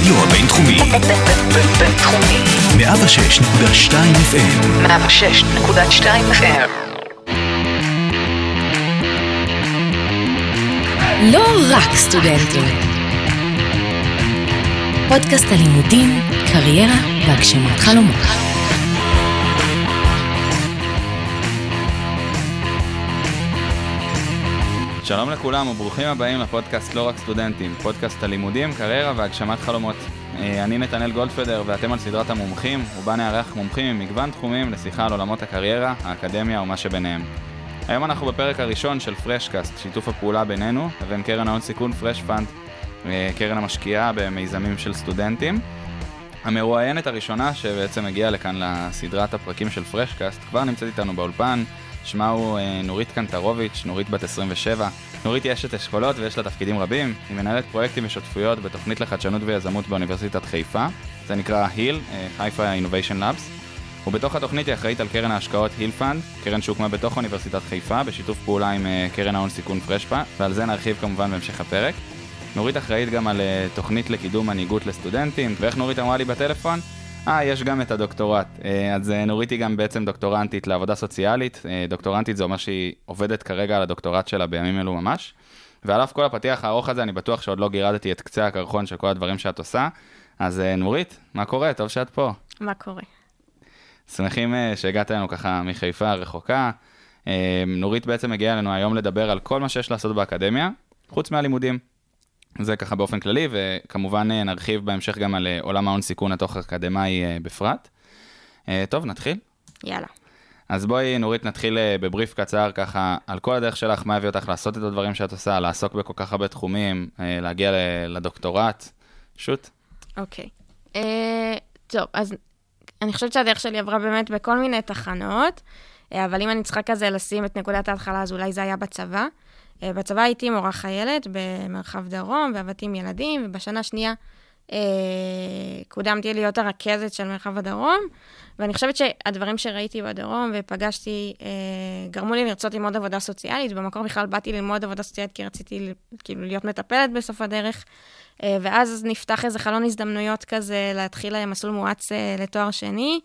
הרדיו הבינתחומי. בינתחומי. 106.2 FM. 106.2 FM. לא רק סטודנטים. פודקאסט הלימודים, קריירה והגשמת חלומות. שלום לכולם וברוכים הבאים לפודקאסט לא רק סטודנטים, פודקאסט הלימודים, קריירה והגשמת חלומות. אה, אני נתנאל גולדפדר ואתם על סדרת המומחים, ובה נארח מומחים ממגוון תחומים לשיחה על עולמות הקריירה, האקדמיה ומה שביניהם. היום אנחנו בפרק הראשון של פרשקאסט, שיתוף הפעולה בינינו לבין קרן ההון סיכון פרש פאנד, אה, קרן המשקיעה במיזמים של סטודנטים. המרואיינת הראשונה שבעצם הגיעה לכאן לסדרת הפרקים של פרשקאסט כבר נמצאת איתנו באולפן, שמה הוא אה, נורית קנטרוביץ', נורית בת 27. נורית היא אשת אשכולות ויש לה תפקידים רבים, היא מנהלת פרויקטים ושותפויות בתוכנית לחדשנות ויזמות באוניברסיטת חיפה, זה נקרא HIL, חיפה Innovation Labs, ובתוך התוכנית היא אחראית על קרן ההשקעות HIL Fund, קרן שהוקמה בתוך אוניברסיטת חיפה בשיתוף פעולה עם אה, קרן ההון סיכון פרש פאנד, ועל זה נרחיב כמובן בהמשך הפרק. נורית אחראית גם על אה, תוכנית לקידום מנהיגות לסטודנטים, ואיך נורית אמרה לי בטלפון? אה, יש גם את הדוקטורט. אה, אז אה, נורית היא גם בעצם דוקטורנטית לעבודה סוציאלית. אה, דוקטורנטית זה אומר שהיא עובדת כרגע על הדוקטורט שלה בימים אלו ממש. ועל אף כל הפתיח הארוך הזה, אני בטוח שעוד לא גירדתי את קצה הקרחון של כל הדברים שאת עושה. אז נורית, מה קורה? טוב שאת פה. מה קורה? שמחים שהגעת אלינו ככה מחיפה הרחוקה. נורית בעצם הגיעה אלינו היום לדבר על כל מה שיש לעשות באקדמיה, חוץ מהלימודים. זה ככה באופן כללי, וכמובן אה, נרחיב בהמשך גם על אה, עולם ההון סיכון התוך אקדמאי אה, בפרט. טוב, נתחיל? יאללה. אז בואי, נורית, נתחיל בבריף קצר ככה על כל הדרך שלך, מה הביא אותך לעשות את הדברים שאת עושה, לעסוק בכל כך הרבה תחומים, להגיע לדוקטורט. שוט. אוקיי. אה, טוב, אז אני חושבת שהדרך שלי עברה באמת בכל מיני תחנות, אבל אם אני צריכה כזה לשים את נקודת ההתחלה, אז אולי זה היה בצבא. אה, בצבא הייתי מורה חיילת במרחב דרום, ועבדתי עם ילדים, ובשנה השנייה אה, קודמתי להיות הרכזת של מרחב הדרום, ואני חושבת שהדברים שראיתי בדרום ופגשתי, אה, גרמו לי לרצות ללמוד עבודה סוציאלית. במקור בכלל באתי ללמוד עבודה סוציאלית כי רציתי כאילו להיות מטפלת בסוף הדרך. אה, ואז נפתח איזה חלון הזדמנויות כזה להתחיל מסלול מואץ אה, לתואר שני,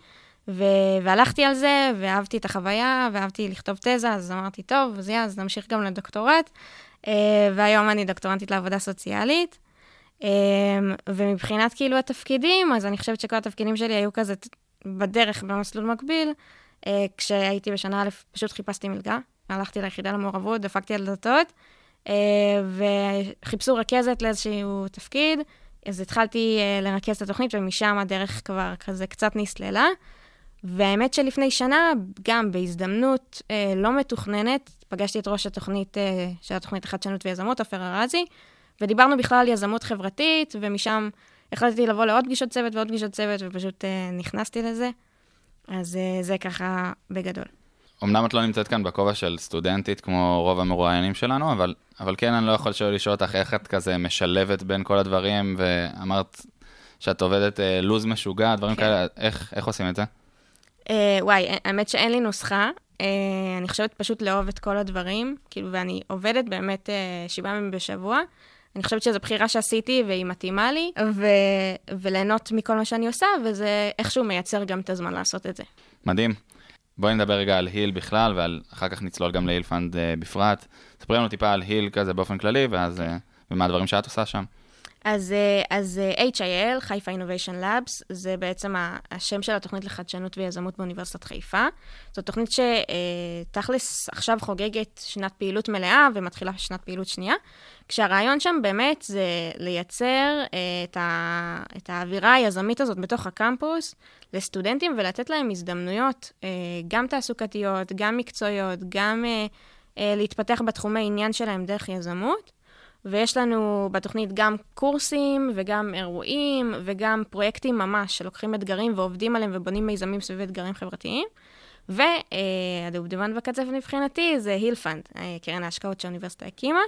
ו- והלכתי על זה, ואהבתי את החוויה, ואהבתי לכתוב תזה, אז אמרתי, טוב, אז יאללה, אז נמשיך גם לדוקטורט. אה, והיום אני דוקטורנטית לעבודה סוציאלית. אה, ומבחינת כאילו התפקידים, אז אני חושבת שכל התפקידים שלי היו כזה בדרך, במסלול מקביל. אה, כשהייתי בשנה א', פשוט חיפשתי מלגה, הלכתי ליחידה למעורבות, דפקתי על דלתות. אה, וחיפשו רכזת לאיזשהו תפקיד, אז התחלתי לרכז את התוכנית, ומשם הדרך כבר כזה קצת נסללה. והאמת שלפני שנה, גם בהזדמנות אה, לא מתוכננת, פגשתי את ראש התוכנית אה, של התוכנית לחדשנות ויזמות, עופר ארזי, ודיברנו בכלל על יזמות חברתית, ומשם החלטתי לבוא לעוד פגישות צוות ועוד פגישות צוות, ופשוט אה, נכנסתי לזה. אז אה, זה ככה בגדול. אמנם את לא נמצאת כאן בכובע של סטודנטית כמו רוב המרואיינים שלנו, אבל, אבל כן אני לא יכול שלא לשאול אותך איך את כזה משלבת בין כל הדברים, ואמרת שאת עובדת אה, לו"ז משוגע, דברים כן. כאלה, איך, איך עושים את זה? אה, וואי, האמת שאין לי נוסחה. אה, אני חושבת פשוט לאהוב את כל הדברים, כאילו, ואני עובדת באמת אה, שבעה ימים בשבוע. אני חושבת שזו בחירה שעשיתי והיא מתאימה לי, ו- וליהנות מכל מה שאני עושה, וזה איכשהו מייצר גם את הזמן לעשות את זה. מדהים. בואי נדבר רגע על HIL בכלל, ואחר כך נצלול גם ל HIL Fund אה, בפרט. ספרי לנו טיפה על HIL כזה באופן כללי, ואז, אה, ומה הדברים שאת עושה שם. אז, אה, אז אה, HIL, חיפה Innovation Labs, זה בעצם השם של התוכנית לחדשנות ויזמות באוניברסיטת חיפה. זו תוכנית שתכלס עכשיו חוגגת שנת פעילות מלאה ומתחילה שנת פעילות שנייה, כשהרעיון שם באמת זה לייצר אה, את, ה, את האווירה היזמית הזאת בתוך הקמפוס לסטודנטים ולתת להם הזדמנויות, אה, גם תעסוקתיות, גם מקצועיות, גם אה, אה, להתפתח בתחומי עניין שלהם דרך יזמות. ויש לנו בתוכנית גם קורסים וגם אירועים וגם פרויקטים ממש שלוקחים אתגרים ועובדים עליהם ובונים מיזמים סביב אתגרים חברתיים. והדובדבן בקצף מבחינתי זה הילפנד, אה, קרן ההשקעות שהאוניברסיטה הקימה,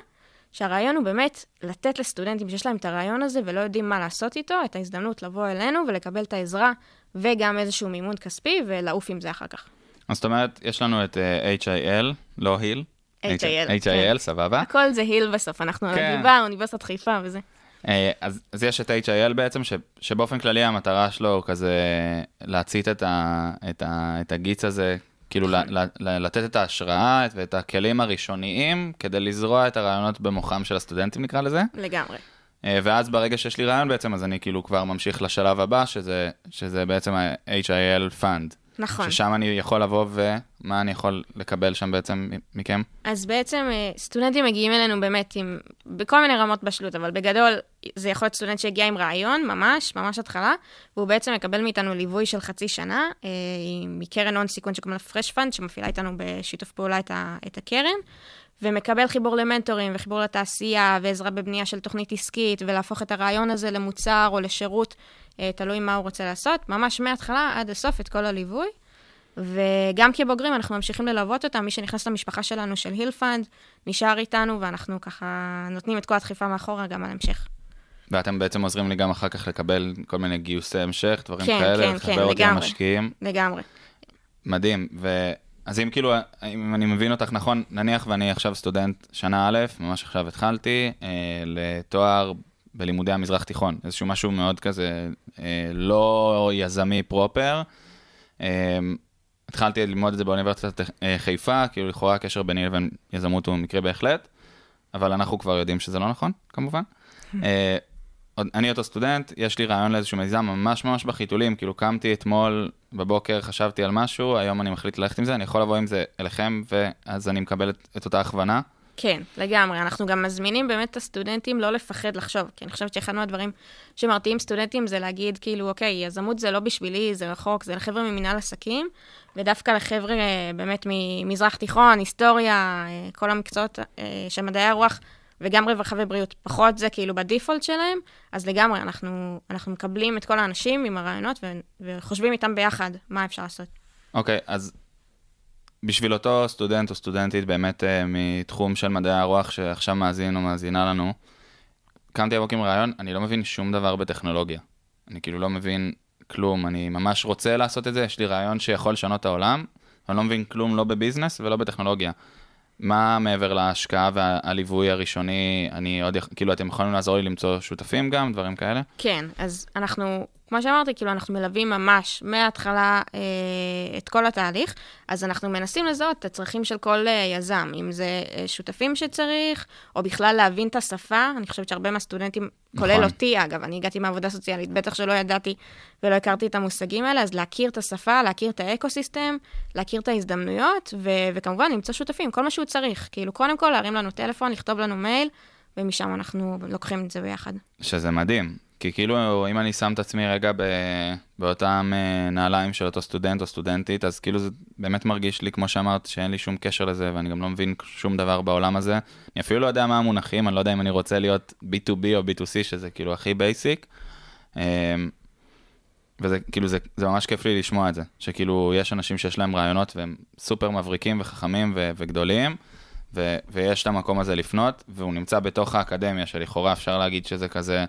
שהרעיון הוא באמת לתת לסטודנטים שיש להם את הרעיון הזה ולא יודעים מה לעשות איתו, את ההזדמנות לבוא אלינו ולקבל את העזרה וגם איזשהו מימון כספי ולעוף עם זה אחר כך. אז זאת אומרת, יש לנו את אה, HIL, לא היל. HIL, HIL, כן. סבבה. הכל זה היל בסוף, אנחנו על כן. הליבה, אוניברסיטת חיפה וזה. אה, אז, יש את HIL בעצם, שבאופן כללי המטרה שלו כזה להצית את, הגיץ הזה, כאילו ל, ל, ל, לתת את ההשראה ואת הכלים הראשוניים כדי לזרוע את הרעיונות במוחם של הסטודנטים נקרא לזה. לגמרי. אה, ואז ברגע שיש לי רעיון בעצם, אז אני כאילו כבר ממשיך לשלב הבא, שזה, שזה בעצם ה-HIL Fund. נכון. ששם אני יכול לבוא ומה אני יכול לקבל שם בעצם מכם? אז בעצם אה, סטודנטים מגיעים אלינו באמת עם, בכל מיני רמות בשלות, אבל בגדול זה יכול להיות סטודנט שהגיע עם רעיון, ממש, ממש התחלה, והוא בעצם מקבל מאיתנו ליווי של חצי שנה, אה, מקרן הון סיכון שקוראים לה פרש פאנד, שמפעילה איתנו בשיתוף פעולה את, ה, את הקרן, ומקבל חיבור למנטורים וחיבור לתעשייה ועזרה בבנייה של תוכנית עסקית, ולהפוך את הרעיון הזה למוצר או לשירות, תלוי מה הוא רוצה לעשות, ממש מההתחלה עד הסוף את כל הליווי. וגם כבוגרים אנחנו ממשיכים ללוות אותם, מי שנכנס למשפחה שלנו של HIL Fund, נשאר איתנו, ואנחנו ככה נותנים את כל הדחיפה מאחורה גם על המשך. ואתם בעצם עוזרים לי גם אחר כך לקבל כל מיני גיוסי המשך, דברים כן, כאלה, כן, לחבר כן, אותי לגמרי. למשקיעים. לגמרי. מדהים. ו... אז אם כאילו, אם אני מבין אותך נכון, נניח ואני עכשיו סטודנט שנה א', ממש עכשיו התחלתי, אה, לתואר בלימודי המזרח תיכון, איזשהו משהו מאוד כזה אה, לא יזמי פרופר. אה, התחלתי ללמוד את זה באוניברסיטת אה, חיפה, כאילו לכאורה הקשר ביני לבין יזמות הוא מקרה בהחלט, אבל אנחנו כבר יודעים שזה לא נכון, כמובן. אה, עוד- אני אותו סטודנט, יש לי רעיון לאיזשהו מיזם ממש ממש בחיתולים, כאילו קמתי אתמול בבוקר, חשבתי על משהו, היום אני מחליט ללכת עם זה, אני יכול לבוא עם זה אליכם, ואז אני מקבל את, את אותה הכוונה. כן, לגמרי. אנחנו גם מזמינים באמת את הסטודנטים לא לפחד לחשוב, כי אני חושבת שאחד מהדברים שמרתיעים סטודנטים זה להגיד, כאילו, אוקיי, יזמות זה לא בשבילי, זה רחוק, זה לחבר'ה ממנהל עסקים, ודווקא לחבר'ה אה, באמת ממזרח תיכון, היסטוריה, אה, כל המקצועות אה, של מדעי הרוח, וגם רווחה ובריאות, פחות זה כאילו בדיפולט שלהם, אז לגמרי, אנחנו, אנחנו מקבלים את כל האנשים עם הרעיונות ו- וחושבים איתם ביחד מה אפשר לעשות. אוקיי, אז בשביל אותו סטודנט או סטודנטית באמת אה, מתחום של מדעי הרוח שעכשיו מאזין או מאזינה לנו, קמתי הבוקר עם רעיון, אני לא מבין שום דבר בטכנולוגיה. אני כאילו לא מבין כלום, אני ממש רוצה לעשות את זה, יש לי רעיון שיכול לשנות את העולם, אני לא מבין כלום לא בביזנס ולא בטכנולוגיה. מה מעבר להשקעה והליווי הראשוני, אני עוד, כאילו אתם יכולים לעזור לי למצוא שותפים גם, דברים כאלה? כן, אז אנחנו, כמו שאמרתי, כאילו, אנחנו מלווים ממש מההתחלה אה, את כל התהליך, אז אנחנו מנסים לזהות את הצרכים של כל אה, יזם, אם זה אה, שותפים שצריך, או בכלל להבין את השפה. אני חושבת שהרבה מהסטודנטים, נכון. כולל אותי, אגב, אני הגעתי מעבודה סוציאלית, בטח שלא ידעתי ולא הכרתי את המושגים האלה, אז להכיר את השפה, להכיר את האקו-סיסטם, להכיר את ההזדמנויות, ו- וכמובן למצוא שותפים, כל מה שהוא צריך. כאילו, קודם כל, להרים לנו טלפון, לכתוב לנו מייל, ומשם אנחנו לוקחים את זה ביחד. שזה מדהים, כי כאילו אם אני שם את עצמי רגע ב... באותם אה, נעליים של אותו סטודנט או סטודנטית, אז כאילו זה באמת מרגיש לי, כמו שאמרת, שאין לי שום קשר לזה ואני גם לא מבין שום דבר בעולם הזה. אני אפילו לא יודע מה המונחים, אני לא יודע אם אני רוצה להיות B2B או B2C, שזה כאילו הכי basic. וזה כאילו, זה, זה ממש כיף לי לשמוע את זה, שכאילו יש אנשים שיש להם רעיונות והם סופר מבריקים וחכמים ו- וגדולים, ו- ויש את המקום הזה לפנות, והוא נמצא בתוך האקדמיה, שלכאורה אפשר להגיד שזה כזה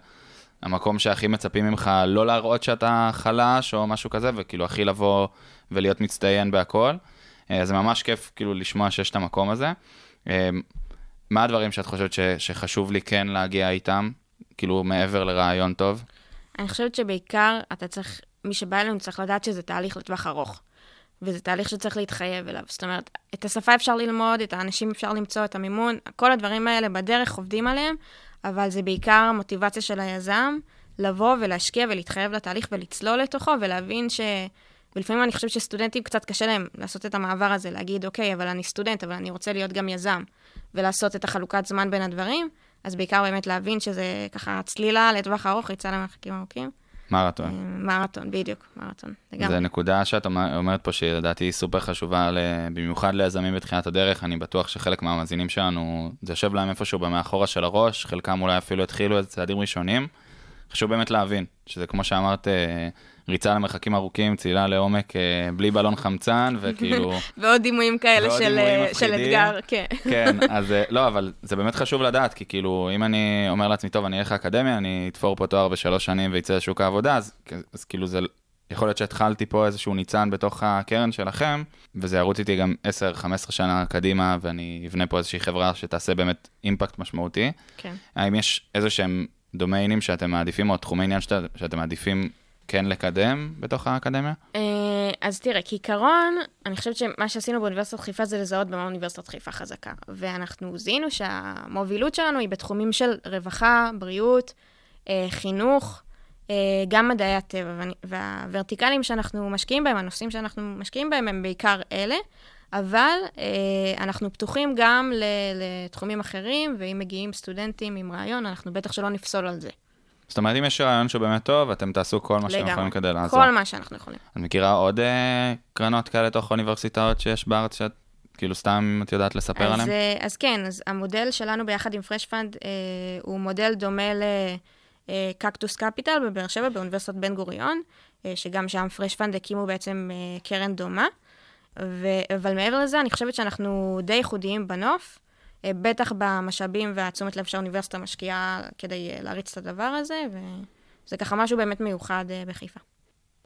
המקום שהכי מצפים ממך לא להראות שאתה חלש או משהו כזה, וכאילו הכי לבוא ולהיות מצטיין בהכל. אה, זה ממש כיף כאילו לשמוע שיש את המקום הזה. אה, מה הדברים שאת חושבת ש- שחשוב לי כן להגיע איתם, כאילו מעבר לרעיון טוב? אני חושבת שבעיקר אתה צריך, מי שבא אלינו צריך לדעת שזה תהליך לטווח ארוך. וזה תהליך שצריך להתחייב אליו. זאת אומרת, את השפה אפשר ללמוד, את האנשים אפשר למצוא, את המימון, כל הדברים האלה בדרך עובדים עליהם, אבל זה בעיקר המוטיבציה של היזם לבוא ולהשקיע ולהתחייב לתהליך ולצלול לתוכו ולהבין ש... ולפעמים אני חושבת שסטודנטים קצת קשה להם לעשות את המעבר הזה, להגיד, אוקיי, אבל אני סטודנט, אבל אני רוצה להיות גם יזם, ולעשות את החלוקת זמן בין הדברים, אז בעיקר באמת להבין שזה ככה צלילה לטווח ארוך, ריצה למרחקים ארוכים. מרתון. מרתון, בדיוק, מרתון, לגמרי. זו נקודה שאת אומר- אומרת פה שלדעתי היא סופר חשובה, במיוחד ליזמים בתחילת הדרך, אני בטוח שחלק מהמאזינים שלנו, זה יושב להם איפשהו במאחורה של הראש, חלקם אולי אפילו התחילו איזה צעדים ראשונים. חשוב באמת להבין, שזה כמו שאמרת, אה, ריצה למרחקים ארוכים, צלילה לעומק אה, בלי בלון חמצן, וכאילו... ועוד דימויים כאלה ועוד של, דימויים אה, של. אתגר, כן. כן, אז אה, לא, אבל זה באמת חשוב לדעת, כי כאילו, אם אני אומר לעצמי, טוב, אני אלך לאקדמיה, אני אתפור פה תואר בשלוש שנים ואצא לשוק העבודה, אז, אז כאילו זה, יכול להיות שהתחלתי פה איזשהו ניצן בתוך הקרן שלכם, וזה ירוץ איתי גם 10-15 שנה קדימה, ואני אבנה פה איזושהי חברה שתעשה באמת אימפקט משמעותי. כן. האם יש איזה שהם דומיינים שאתם מעדיפים, או תחומי עניין שאתם מעדיפים כן לקדם בתוך האקדמיה? אה, אז תראה, כעיקרון, אני חושבת שמה שעשינו באוניברסיטת חיפה זה לזהות במה אוניברסיטת חיפה חזקה. ואנחנו זיהינו שהמובילות שלנו היא בתחומים של רווחה, בריאות, אה, חינוך, אה, גם מדעי הטבע. והוורטיקלים שאנחנו משקיעים בהם, הנושאים שאנחנו משקיעים בהם, הם בעיקר אלה. אבל אנחנו פתוחים גם לתחומים אחרים, ואם מגיעים סטודנטים עם רעיון, אנחנו בטח שלא נפסול על זה. זאת אומרת, אם יש רעיון שהוא באמת טוב, אתם תעשו כל מה שאתם. יכולים כדי לעזור. כל מה שאנחנו יכולים. את מכירה עוד אה, קרנות כאלה תוך אוניברסיטאות שיש בארץ, שאת כאילו סתם את יודעת לספר אז, עליהן? אה, אז כן, אז המודל שלנו ביחד עם פרש פאנד אה, הוא מודל דומה לקקטוס קפיטל בבאר שבע, באוניברסיטת בן גוריון, אה, שגם שם פרש פאנד הקימו בעצם אה, קרן דומה. ו, אבל מעבר לזה, אני חושבת שאנחנו די ייחודיים בנוף, אה, בטח במשאבים והתשומת לב שהאוניברסיטה משקיעה כדי אה, להריץ את הדבר הזה, וזה ככה משהו באמת מיוחד אה, בחיפה.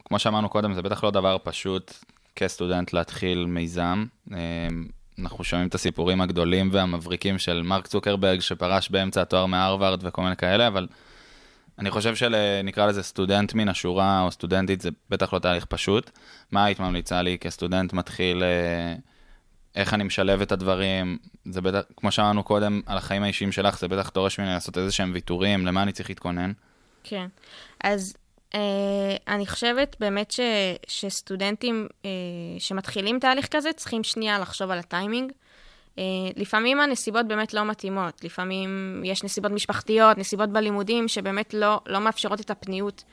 כמו שאמרנו קודם, זה בטח לא דבר פשוט כסטודנט להתחיל מיזם. אה, אנחנו שומעים את הסיפורים הגדולים והמבריקים של מרק צוקרברג שפרש באמצע התואר מהרווארד וכל מיני כאלה, אבל אני חושב שנקרא לזה סטודנט מן השורה או סטודנטית, זה בטח לא תהליך פשוט. מה היית ממליצה לי כסטודנט מתחיל, אה, איך אני משלב את הדברים? זה בטח, כמו שאמרנו קודם, על החיים האישיים שלך, זה בטח דורש ממני לעשות איזה שהם ויתורים, למה אני צריך להתכונן? כן. אז אה, אני חושבת באמת ש, שסטודנטים אה, שמתחילים תהליך כזה צריכים שנייה לחשוב על הטיימינג. אה, לפעמים הנסיבות באמת לא מתאימות, לפעמים יש נסיבות משפחתיות, נסיבות בלימודים שבאמת לא, לא מאפשרות את הפניות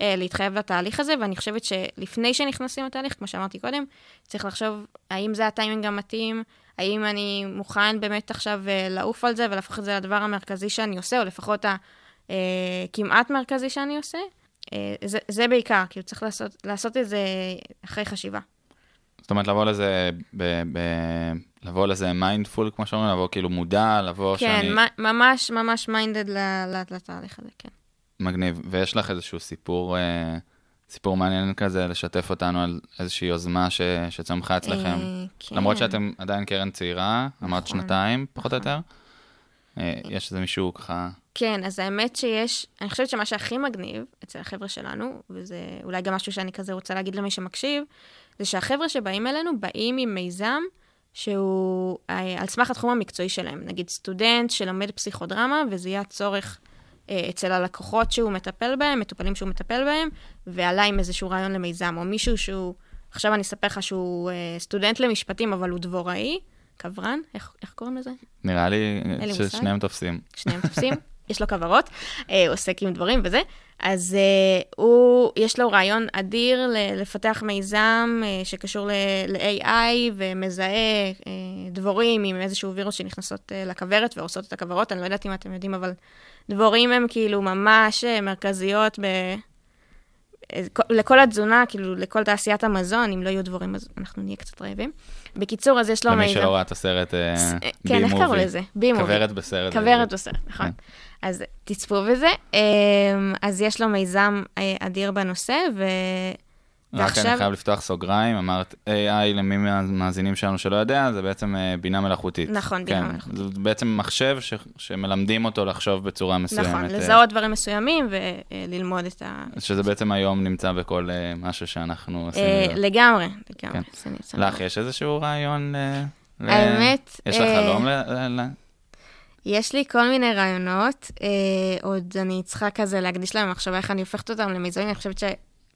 להתחייב לתהליך הזה, ואני חושבת שלפני שנכנסים לתהליך, כמו שאמרתי קודם, צריך לחשוב האם זה הטיימינג המתאים, האם אני מוכן באמת עכשיו אה, לעוף על זה ולהפוך את זה לדבר המרכזי שאני עושה, או לפחות הכמעט מרכזי שאני עושה. אה, זה, זה בעיקר, כאילו צריך לעשות, לעשות את זה אחרי חשיבה. זאת אומרת, לבוא לזה, ב, ב, לבוא לזה mindful, כמו שאומרים, לבוא כאילו מודע, לבוא כן, שאני... מה, ממש ממש minded לתהליך הזה, כן. מגניב. ויש לך איזשהו סיפור, אה, סיפור מעניין כזה, לשתף אותנו על איזושהי יוזמה ש, שצמחה אצלכם? אה, כן. למרות שאתם עדיין קרן צעירה, אמרת נכון, שנתיים, פחות או נכון. יותר. אה, יש איזה מישהו ככה... כן, אז האמת שיש, אני חושבת שמה שהכי מגניב אצל החבר'ה שלנו, וזה אולי גם משהו שאני כזה רוצה להגיד למי שמקשיב, זה שהחבר'ה שבאים אלינו באים עם מיזם שהוא אה, על סמך התחום המקצועי שלהם. נגיד סטודנט שלומד פסיכודרמה, וזה יהיה הצורך אצל הלקוחות שהוא מטפל בהם, מטופלים שהוא מטפל בהם, ועלה עם איזשהו רעיון למיזם, או מישהו שהוא, עכשיו אני אספר לך שהוא אה, סטודנט למשפטים, אבל הוא דבוראי, קברן, איך, איך קוראים לזה? נראה לי. ששניהם תופסים. שניהם תופסים, יש לו כוורות, אה, הוא עוסק עם דברים וזה. אז אה, הוא, יש לו רעיון אדיר ל- לפתח מיזם אה, שקשור ל- ל-AI ומזהה אה, דבורים עם איזשהו וירוס שנכנסות אה, לכוורת והורסות את הכוורות. אני לא יודעת אם אתם יודעים, אבל דבורים הם כאילו ממש אה, מרכזיות ב... אה, לכל התזונה, כאילו, לכל תעשיית המזון, אם לא יהיו דבורים, אז אנחנו נהיה קצת רעבים. בקיצור, אז יש לו למי. שלא ראה את הסרט אה, ס- בי כן, איך קראו. לזה? בי מובי. כוורת בסרט. כוורת בעברית. בסרט, נכון. כן. אז תצפו בזה. אז יש לו מיזם אה, אדיר בנושא, ו... רק אני ועכשיו... חייב לפתוח סוגריים, אמרת AI למי מהמאזינים שלנו שלא יודע, זה בעצם אה, בינה מלאכותית. נכון, בינה כן, מלאכותית. זה בעצם מחשב ש- שמלמדים אותו לחשוב בצורה מסוימת. נכון, אה, לזהות דברים מסוימים וללמוד את ה... שזה בעצם היום נמצא בכל אה, משהו שאנחנו עושים. אה. לגמרי, כן. לגמרי. נמצא לך. יש איזשהו רעיון? ל- האמת, יש לך אה, חלום? ל- יש לי כל מיני רעיונות, אה, עוד אני צריכה כזה להקדיש להם מחשבה איך אני הופכת אותם למיזמים. אני חושבת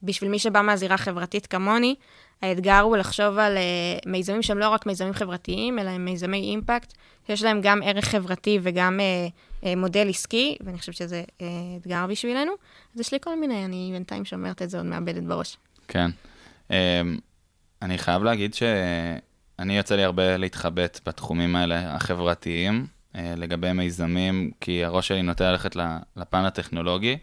שבשביל מי שבא מהזירה החברתית כמוני, האתגר הוא לחשוב על אה, מיזמים שהם לא רק מיזמים חברתיים, אלא הם מיזמי אימפקט, שיש להם גם ערך חברתי וגם אה, אה, מודל עסקי, ואני חושבת שזה אה, אתגר בשבילנו. אז יש לי כל מיני, אני בינתיים שומרת את זה עוד מאבדת בראש. כן. אמ, אני חייב להגיד שאני יוצא לי הרבה להתחבט בתחומים האלה החברתיים, אה, לגבי מיזמים, כי הראש שלי נוטה ללכת לפן הטכנולוגי,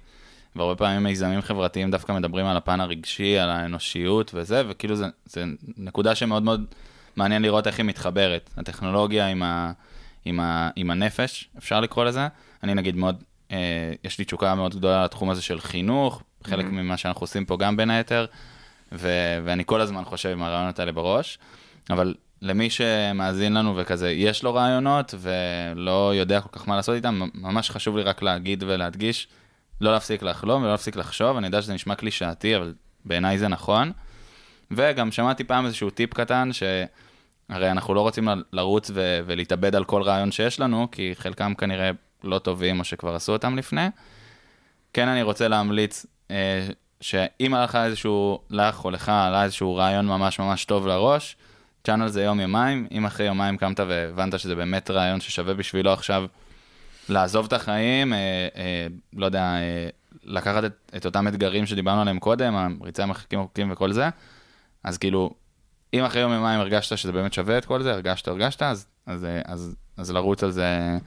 והרבה פעמים מיזמים חברתיים דווקא מדברים על הפן הרגשי, על האנושיות וזה, וכאילו זה, זה נקודה שמאוד מאוד מעניין לראות איך היא מתחברת. הטכנולוגיה עם, ה, עם, ה, עם הנפש, אפשר לקרוא לזה. אני נגיד מאוד, אה, יש לי תשוקה מאוד גדולה לתחום הזה של חינוך, חלק ממה שאנחנו עושים פה גם בין היתר, ו- ואני כל הזמן חושב עם הרעיונות האלה בראש, אבל למי שמאזין לנו וכזה, יש לו רעיונות ולא יודע כל כך מה לעשות איתם, ממש חשוב לי רק להגיד ולהדגיש, לא להפסיק לחלום ולא להפסיק לחשוב, אני יודע שזה נשמע קלישאתי, אבל בעיניי זה נכון. וגם שמעתי פעם איזשהו טיפ קטן, שהרי אנחנו לא רוצים לרוץ ו- ולהתאבד על כל רעיון שיש לנו, כי חלקם כנראה לא טובים או שכבר עשו אותם לפני. כן, אני רוצה להמליץ אה, שאם היה לך איזשהו, לך או לך, עלה איזשהו רעיון ממש ממש טוב לראש, תשען על זה יום-יומיים, אם אחרי יומיים קמת והבנת שזה באמת רעיון ששווה בשבילו עכשיו לעזוב את החיים, אה, אה, לא יודע, אה, לקחת את, את אותם אתגרים שדיברנו עליהם קודם, הריצה מרחקים ארוכים וכל זה, אז כאילו, אם אחרי יום יומיים הרגשת שזה באמת שווה את כל זה, הרגשת, הרגשת, אז, אז, אה, אז, אז לרוץ על זה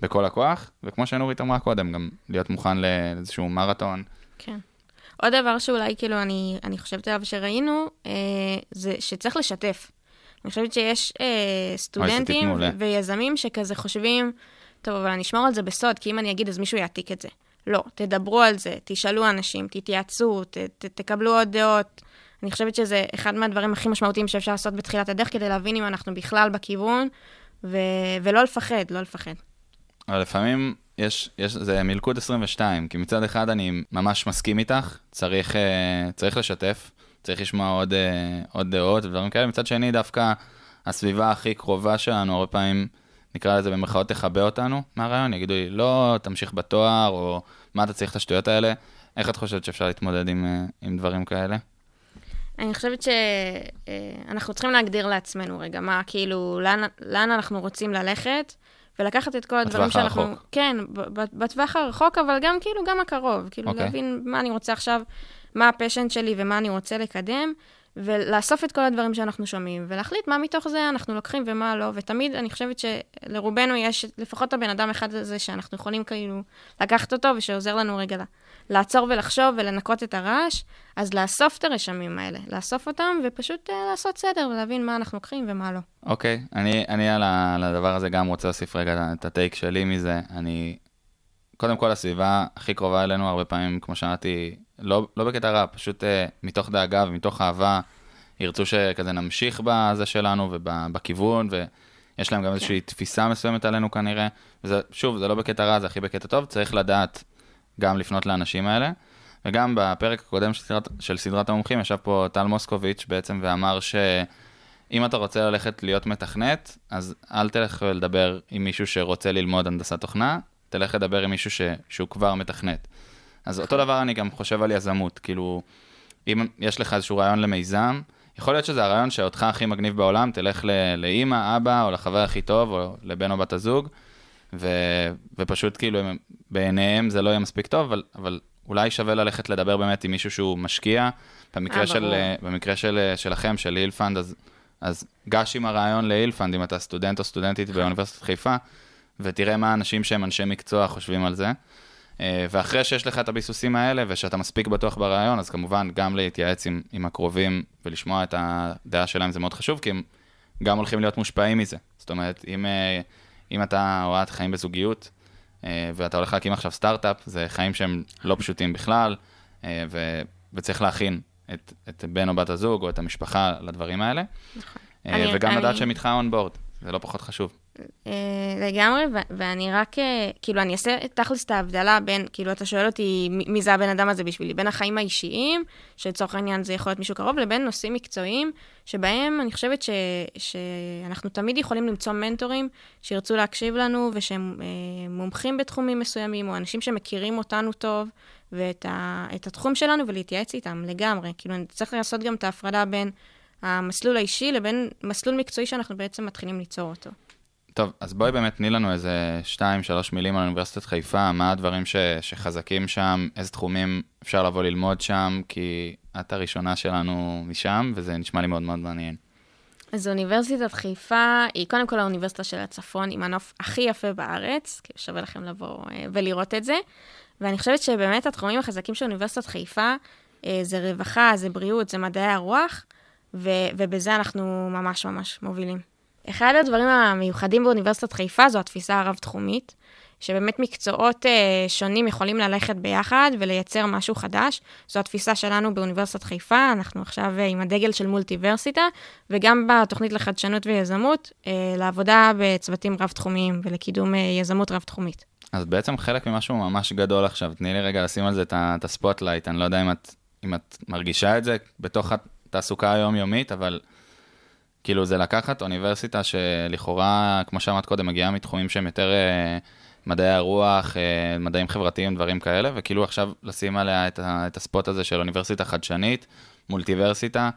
בכל הכוח, וכמו שנורית אמרה קודם, גם להיות מוכן לאיזשהו מרתון. כן. עוד דבר שאולי כאילו אני, אני חושבת עליו שראינו, אה, זה שצריך לשתף. אני חושבת שיש אה, סטודנטים. ויזמים שכזה חושבים, טוב, אבל אני אשמור על זה בסוד, כי אם אני אגיד אז מישהו יעתיק את זה. לא, תדברו על זה, תשאלו אנשים, תתייעצו, ת, ת, תקבלו עוד דעות. אני חושבת שזה אחד מהדברים הכי משמעותיים שאפשר לעשות בתחילת הדרך, כדי להבין אם אנחנו בכלל בכיוון, ו, ולא לפחד, לא לפחד. אבל לפעמים יש, יש, זה מלכוד 22, כי מצד אחד אני ממש מסכים איתך, צריך, אה, צריך לשתף, צריך לשמוע עוד, אה, עוד דעות ודברים כאלה, מצד שני דווקא הסביבה הכי קרובה שלנו, הרבה פעמים, נקרא לזה במרכאות, תכבה אותנו מהרעיון, יגידו לי, לא, תמשיך בתואר, או מה אתה צריך את השטויות האלה. איך את חושבת שאפשר להתמודד עם, אה, עם דברים כאלה? אני חושבת שאנחנו צריכים להגדיר לעצמנו רגע, מה, כאילו, לאן, לאן אנחנו רוצים ללכת, ולקחת את כל הדברים בטווח שאנחנו... הרחוק. כן, בטווח הרחוק, אבל גם כאילו, גם הקרוב. כאילו, אוקיי. okay. להבין מה אני רוצה עכשיו, מה הפשן שלי ומה אני רוצה לקדם, ולאסוף את כל הדברים שאנחנו שומעים, ולהחליט מה מתוך זה אנחנו לוקחים ומה לא, ותמיד אני חושבת שלרובנו יש לפחות הבן אדם אחד הזה שאנחנו יכולים כאילו לקחת אותו, ושעוזר לנו רגע לעצור ולחשוב ולנקות את הרעש, אז לאסוף את הרשמים האלה, לאסוף אותם, ופשוט uh, לעשות סדר ולהבין מה אנחנו לוקחים ומה לא. אוקיי, אני, אני ה, על הדבר הזה גם רוצה להוסיף רגע את הטייק שלי מזה. אני, קודם כל, הסביבה הכי קרובה אלינו, הרבה פעמים, כמו שאמרתי, לא, לא בקטע רע, פשוט uh, מתוך דאגה ומתוך אהבה, ירצו שכזה נמשיך בזה שלנו ובכיוון, ויש להם גם איזושהי תפיסה מסוימת עלינו כנראה. וזה, שוב, זה לא בקטע רע, זה הכי בקטע טוב, צריך לדעת גם לפנות לאנשים האלה. וגם בפרק הקודם של סדרת, של סדרת המומחים, ישב פה טל מוסקוביץ' בעצם ואמר שאם אתה רוצה ללכת להיות מתכנת, אז אל תלך לדבר עם מישהו שרוצה ללמוד הנדסת תוכנה, תלך לדבר עם מישהו ש, שהוא כבר מתכנת. אז אותו דבר אני גם חושב על יזמות, כאילו, אם יש לך איזשהו רעיון למיזם, יכול להיות שזה הרעיון שאותך הכי מגניב בעולם, תלך ל- לאימא, אבא, או לחבר הכי טוב, או לבן או בת הזוג, ו, ופשוט כאילו, הם, בעיניהם זה לא יהיה מספיק טוב, אבל, אבל אולי שווה ללכת לדבר באמת עם מישהו שהוא משקיע. במקרה, אה, של. אה, במקרה של, אה, שלכם, של הילפנד, אז, אז גש עם הרעיון להילפנד, אם אתה סטודנט או סטודנטית באוניברסיטת חיפה, ותראה מה האנשים שהם אנשי מקצוע חושבים על זה. אה, ואחרי שיש לך את הביסוסים האלה, ושאתה מספיק בטוח ברעיון, אז כמובן גם להתייעץ עם, עם הקרובים ולשמוע את הדעה שלהם זה מאוד חשוב, כי הם גם הולכים להיות מושפעים מזה. זאת אומרת, אם, אה, אם אתה או את חיים בזוגיות, אה, ואתה הולך להקים עכשיו סטארט-אפ, זה חיים שהם לא פשוטים בכלל, ו, וצריך להכין את, את בן או בת הזוג או את המשפחה לדברים האלה. אני- וגם אני- לדעת שהם איתך און בורד, זה לא פחות חשוב. אה, לגמרי, ואני רק, אה, כאילו, אני אעשה תכלס את ההבדלה בין, כאילו, אתה שואל אותי מי זה הבן אדם הזה בשבילי, בין החיים האישיים, שלצורך העניין זה יכול להיות מישהו קרוב, לבין נושאים מקצועיים, שבהם אני חושבת ש- שאנחנו תמיד יכולים למצוא מנטורים שירצו להקשיב לנו, ושהם אה, מומחים בתחומים מסוימים, או אנשים שמכירים אותנו טוב, ואת ה- התחום שלנו, ולהתייעץ איתם לגמרי. כאילו, אני צריך לעשות גם את ההפרדה בין המסלול האישי לבין מסלול מקצועי שאנחנו בעצם מתחילים ליצור אותו. טוב, אז בואי באמת תני לנו איזה שתיים, שלוש מילים על אוניברסיטת חיפה, מה הדברים ש, שחזקים שם, איזה תחומים אפשר לבוא ללמוד שם, כי את הראשונה שלנו משם, וזה נשמע לי מאוד מאוד מעניין. אז אוניברסיטת חיפה היא קודם כל האוניברסיטה של הצפון, עם הנוף הכי יפה בארץ, כאילו שווה לכם לבוא אה, ולראות את זה. ואני חושבת שבאמת התחומים החזקים של אוניברסיטת חיפה אה, זה רווחה, זה בריאות, זה מדעי הרוח, ו- ובזה אנחנו ממש ממש מובילים. אחד הדברים המיוחדים באוניברסיטת חיפה זו התפיסה הרב-תחומית, שבאמת מקצועות אה, שונים יכולים ללכת ביחד ולייצר משהו חדש. זו התפיסה שלנו באוניברסיטת חיפה, אנחנו עכשיו אה, עם הדגל של מולטיברסיטה, וגם בתוכנית לחדשנות ויזמות, אה, לעבודה בצוותים רב-תחומיים ולקידום אה, יזמות רב-תחומית. אז בעצם חלק ממשהו ממש גדול עכשיו, תני לי רגע לשים על זה את ה spotlight, אני לא יודע אם את, אם את מרגישה את זה בתוך התעסוקה היומיומית, אבל כאילו זה לקחת אוניברסיטה שלכאורה, כמו שאמרת קודם, מגיעה מתחומים שהם יותר אה, מדעי הרוח, אה, מדעים חברתיים, דברים כאלה, וכאילו עכשיו לשים עליה את, את ה spot הזה של אוניברסיטה חדשנית, מולטיברסיטה.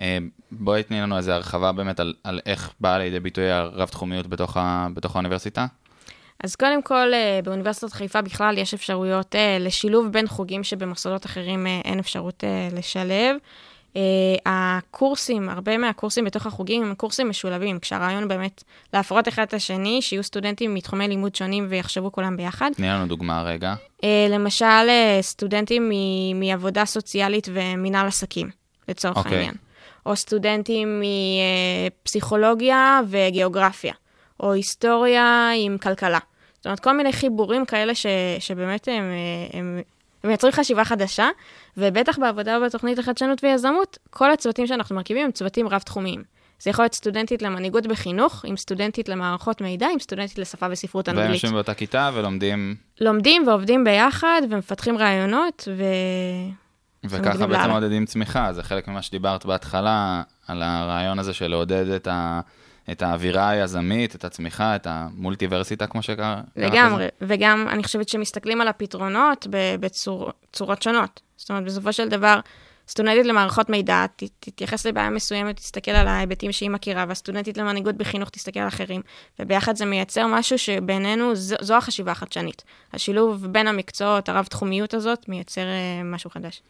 אה, בואי תני לנו איזה הרחבה באמת על, על איך באה לידי ביטוי הרב-תחומיות בתוך, ה, בתוך האוניברסיטה. אז קודם כל, אה, באוניברסיטת חיפה בכלל יש אפשרויות אה, לשילוב בין חוגים שבמוסדות אחרים אה, אין אפשרות לשלב. אה, הקורסים, הרבה מהקורסים בתוך החוגים הם קורסים משולבים, כשהרעיון באמת להפרות אחד את השני, שיהיו סטודנטים מתחומי לימוד שונים ויחשבו כולם ביחד. תני לנו דוגמה רגע. אה, למשל, אה, סטודנטים מ- מעבודה סוציאלית ומינהל עסקים, לצורך אוקיי. העניין. או סטודנטים מפסיכולוגיה וגיאוגרפיה, או היסטוריה עם כלכלה. זאת אומרת, כל מיני חיבורים כאלה ש, שבאמת הם, הם, הם מייצרים חשיבה חדשה, ובטח בעבודה בתוכנית לחדשנות ויזמות, כל הצוותים שאנחנו מרכיבים הם צוותים רב-תחומיים. זה יכול להיות סטודנטית למנהיגות בחינוך, עם סטודנטית למערכות מידע, עם סטודנטית לשפה וספרות והם אנגלית. יושבים באותה כיתה ולומדים, לומדים ועובדים ביחד ומפתחים רעיונות, ו... וככה בעצם. מעודדים צמיחה. זה חלק ממה שדיברת בהתחלה, על הרעיון הזה של לעודד את, ה, את האווירה היזמית, את הצמיחה, את המולטיברסיטה, כמו שקראת לזה. לגמרי, וגם אני חושבת שמסתכלים על הפתרונות בצורות שונות. זאת אומרת, בסופו של דבר, סטודנטית למערכות מידע ת, תתייחס לבעיה מסוימת, תסתכל על ההיבטים שהיא מכירה, והסטודנטית למנהיגות בחינוך תסתכל על אחרים, וביחד זה מייצר משהו שבינינו, זו, זו החשיבה החדשנית. השילוב בין המקצועות, הרב-תחומיות הזאת, מייצר אה, משהו חדש.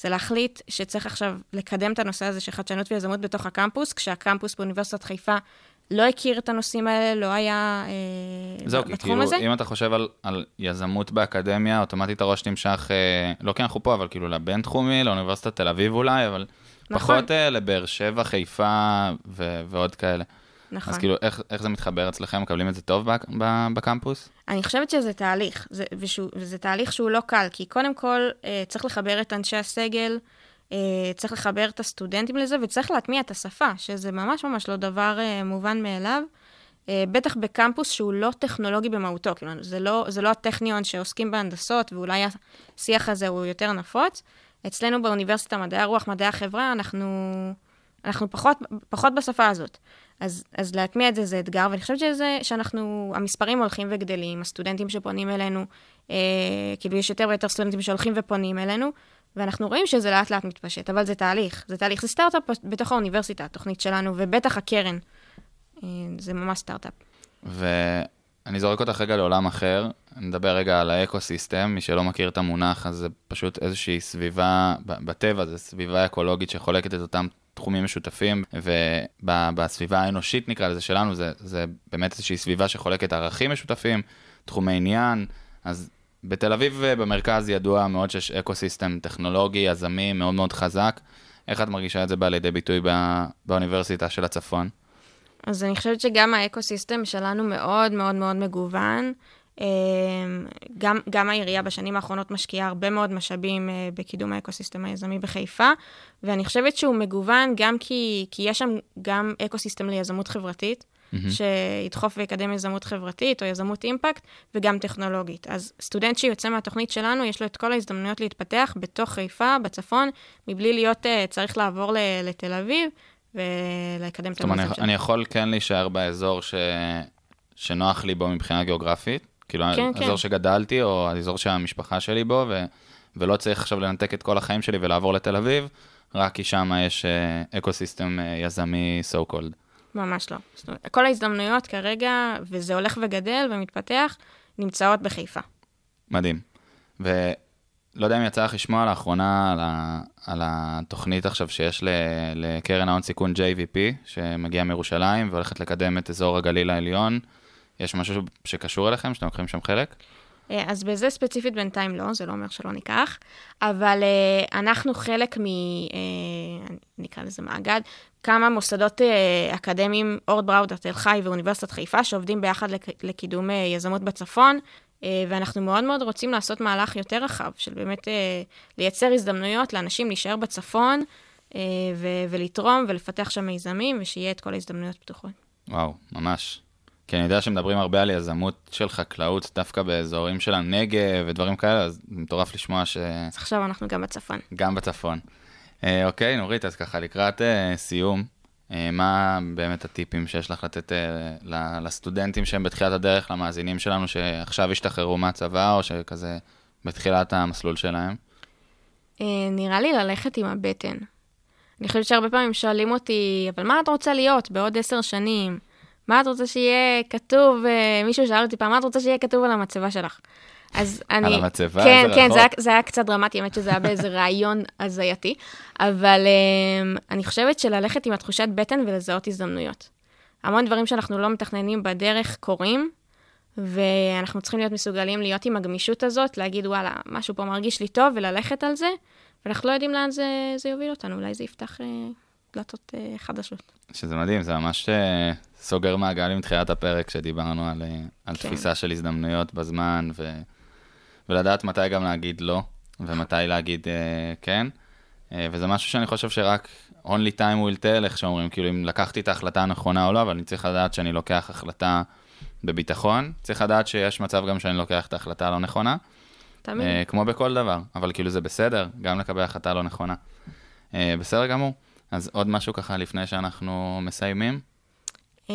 זה להחליט שצריך עכשיו לקדם את הנושא הזה של חדשנות ויזמות בתוך הקמפוס, כשהקמפוס באוניברסיטת חיפה לא הכיר את הנושאים האלה, לא היה אה, זהו, כי בתחום כאילו, הזה. אם אתה חושב על, על יזמות באקדמיה, אוטומטית הראש נמשך, אה, לא כי אנחנו פה, אבל כאילו לבינתחומי, לאוניברסיטת תל אביב אולי, אבל נכון. פחות אה, לבאר שבע, חיפה ו- ועוד כאלה. נכון. אז כאילו, איך, איך זה מתחבר אצלכם? מקבלים את זה טוב בק- בקמפוס? אני חושבת שזה תהליך, זה, ושהוא, וזה תהליך שהוא לא קל, כי קודם כל אה, צריך לחבר את אנשי הסגל, אה, צריך לחבר את הסטודנטים לזה, וצריך להטמיע את השפה, שזה ממש ממש לא דבר אה, מובן מאליו. אה, בטח בקמפוס שהוא לא טכנולוגי במהותו, כאילו, זה לא, זה לא הטכניון שעוסקים בהנדסות, ואולי השיח הזה הוא יותר נפוץ. אצלנו באוניברסיטה, מדעי הרוח, מדעי החברה, אנחנו, אנחנו פחות, פחות בשפה הזאת. אז, אז להטמיע את זה זה אתגר, ואני חושבת שזה, שאנחנו, המספרים הולכים וגדלים, הסטודנטים שפונים אלינו, אה, כאילו יש יותר ויותר סטודנטים שהולכים ופונים אלינו, ואנחנו רואים שזה לאט לאט מתפשט, אבל זה תהליך, זה תהליך, זה סטארט-אפ בתוך האוניברסיטה, התוכנית שלנו, ובטח הקרן, אה, זה ממש סטארט-אפ. ואני זורק אותך רגע לעולם אחר, נדבר רגע על האקו-סיסטם, מי שלא מכיר את המונח, אז זה פשוט איזושהי סביבה, בטבע זה סביבה אקולוגית שחולקת את אותם תחומים משותפים, ובסביבה האנושית נקרא לזה שלנו, זה, זה באמת איזושהי סביבה שחולקת ערכים משותפים, תחומי עניין, אז בתל אביב במרכז ידוע מאוד שיש אקו-סיסטם טכנולוגי, יזמי, מאוד מאוד חזק. איך את מרגישה את זה בא לידי ביטוי בא, באוניברסיטה של הצפון? אז אני חושבת שגם האקו-סיסטם שלנו מאוד מאוד מאוד מגוון. אה, גם, גם העירייה בשנים האחרונות משקיעה הרבה מאוד משאבים אה, בקידום האקו-סיסטם היזמי בחיפה, ואני חושבת שהוא מגוון גם כי, כי יש שם גם אקו-סיסטם ליזמות חברתית, מהמם. שידחוף ויקדם יזמות חברתית או יזמות אימפקט, וגם טכנולוגית. אז סטודנט שיוצא מהתוכנית שלנו, יש לו את כל ההזדמנויות להתפתח בתוך חיפה, בצפון, מבלי להיות אה, צריך לעבור ל- לתל אביב ולקדם את זאת אומרת, המצב אני, שלו. אני יכול כן להישאר באזור ש... שנוח לי בו מבחינה גיאוגרפית, כאילו כן, האזור כן. שגדלתי, או האזור שהמשפחה שלי בו, ו... ולא צריך עכשיו לנתק את כל החיים שלי ולעבור לתל אביב, רק כי שם יש אקו סיסטם יזמי so called. ממש לא. אומרת, כל ההזדמנויות כרגע, וזה הולך וגדל ומתפתח, נמצאות בחיפה. מדהים. ולא יודע אם יצא לך לשמוע לאחרונה על, ה... על התוכנית עכשיו שיש ל... לקרן ההון סיכון JVP, שמגיעה מירושלים והולכת לקדם את אזור הגליל העליון. יש משהו שקשור אליכם, שאתם לוקחים שם חלק? אה, אז בזה ספציפית בינתיים לא, זה לא אומר שלא ניקח, אבל uh, אנחנו חלק מ... Uh, נקרא לזה מאגד, כמה מוסדות uh, אקדמיים, אורד בראודה, תל חי ואוניברסיטת חיפה, שעובדים ביחד לק... לקידום uh, יזמות בצפון, uh, ואנחנו מאוד מאוד רוצים לעשות מהלך יותר רחב, של באמת uh, לייצר הזדמנויות לאנשים להישאר בצפון, uh, ו- ולתרום ולפתח שם מיזמים, ושיהיה את כל ההזדמנויות פתוחות. וואו, ממש. כי אני יודע שמדברים הרבה על יזמות של חקלאות, דווקא באזורים של הנגב ודברים כאלה, אז מטורף לשמוע ש... אז עכשיו אנחנו גם בצפון. גם בצפון. אה, אוקיי, נורית, אז ככה לקראת אה, סיום, אה, מה באמת הטיפים שיש לך לתת אה, לסטודנטים שהם בתחילת הדרך, למאזינים שלנו שעכשיו השתחררו מהצבא, או שכזה בתחילת המסלול שלהם? אה, נראה לי ללכת עם הבטן. אני חושבת שהרבה פעמים שואלים אותי, אבל מה את רוצה להיות בעוד עשר שנים? מה את רוצה שיהיה כתוב, אה, מישהו שאל אותי פעם, מה את רוצה שיהיה כתוב על המצבה שלך? אז אני... על המצבה? כן, זה כן, רחוק. זה היה, זה היה קצת דרמטי, האמת שזה היה באיזה רעיון הזייתי, אבל אה, אני חושבת שללכת עם התחושת בטן ולזהות הזדמנויות. המון דברים שאנחנו לא מתכננים בדרך קורים, ואנחנו צריכים להיות מסוגלים להיות עם הגמישות הזאת, להגיד, וואלה, משהו פה מרגיש לי טוב, וללכת על זה, ואנחנו לא יודעים לאן זה, זה יוביל אותנו, אולי זה יפתח אה, דלתות אה, חדשות. שזה מדהים, זה ממש אה, סוגר מעגל עם תחילת הפרק, שדיברנו על, אה, על כן. תפיסה של הזדמנויות בזמן, ו... ולדעת מתי גם להגיד לא, ומתי להגיד אה, כן. אה, וזה משהו שאני חושב שרק only time will tell, איך שאומרים, כאילו אם לקחתי את ההחלטה הנכונה או לא, אבל אני צריך לדעת שאני לוקח החלטה בביטחון, צריך לדעת שיש מצב גם שאני לוקח את ההחלטה הלא נכונה. תמיד. אה, כמו בכל דבר, אבל כאילו זה בסדר, גם לקבל החלטה לא נכונה. אה, בסדר גמור. אז עוד משהו ככה לפני שאנחנו מסיימים. אה,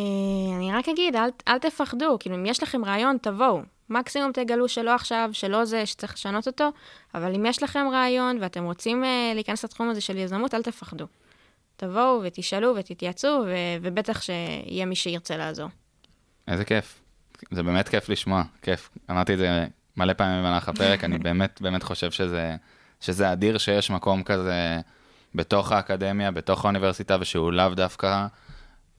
אני רק אגיד, אל, אל תפחדו, כאילו, אם יש לכם רעיון, תבואו. מקסימום תגלו שלא עכשיו, שלא זה, שצריך לשנות אותו, אבל אם יש לכם רעיון ואתם רוצים אה, להיכנס לתחום הזה של יזמות, אל תפחדו. תבואו ותשאלו ותתייעצו, ו- ובטח שיהיה מי שירצה לעזור. איזה כיף. זה באמת כיף לשמוע, כיף. אמרתי את זה מלא פעמים במהלך הפרק, אני באמת באמת חושב שזה, שזה אדיר שיש מקום כזה בתוך האקדמיה, בתוך האוניברסיטה, ושהוא לאו דווקא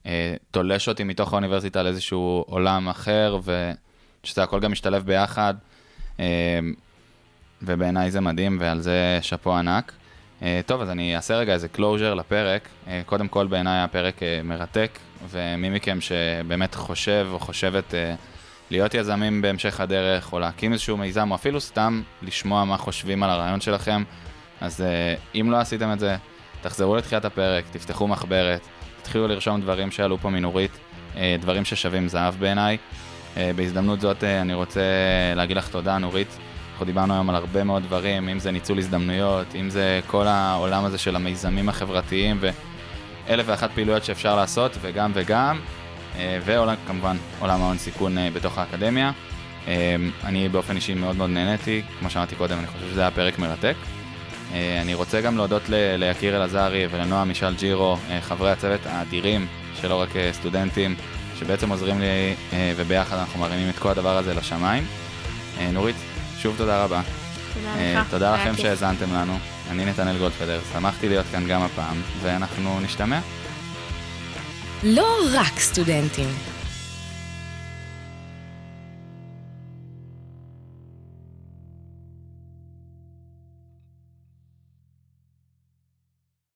אה, תולש אותי מתוך האוניברסיטה לאיזשהו עולם אחר, ושזה הכל גם משתלב ביחד. אה, ובעיניי זה מדהים, ועל זה שאפו ענק. אה, טוב, אז אני אעשה רגע איזה closure לפרק. אה, קודם כל, בעיניי הפרק אה, מרתק, ומי מכם שבאמת חושב או חושבת אה, להיות יזמים בהמשך הדרך, או להקים איזשהו מיזם, או אפילו סתם לשמוע מה חושבים על הרעיון שלכם, אז אה, אם לא עשיתם את זה, תחזרו לתחילת הפרק, תפתחו מחברת, תתחילו לרשום דברים שעלו פה מנורית, אה, דברים ששווים זהב בעיניי. אה, בהזדמנות זאת אני רוצה להגיד לך תודה, נורית. אנחנו דיברנו היום על הרבה מאוד דברים, אם זה ניצול הזדמנויות, אם זה כל העולם הזה של המיזמים החברתיים ואלף ואחת פעילויות שאפשר לעשות, וגם וגם, אה, ועולם, כמובן עולם ההון סיכון בתוך האקדמיה. אני באופן אישי מאוד מאוד נהניתי, כמו שאמרתי קודם, אני חושב שזה היה פרק מרתק. אה, אני רוצה גם להודות ל- ליקיר אלעזרי ולנועה מישל ג'ירו, אה, חברי הצוות האדירים, שלא רק אה, סטודנטים, שבעצם עוזרים לי, וביחד אנחנו מרימים את כל הדבר הזה לשמיים. נורית, שוב תודה רבה. תודה לך. תודה לכם. שהאזנתם לנו. אני נתנאל גולדפדר, שמחתי להיות כאן גם הפעם, ואנחנו נשתמע. לא רק סטודנטים.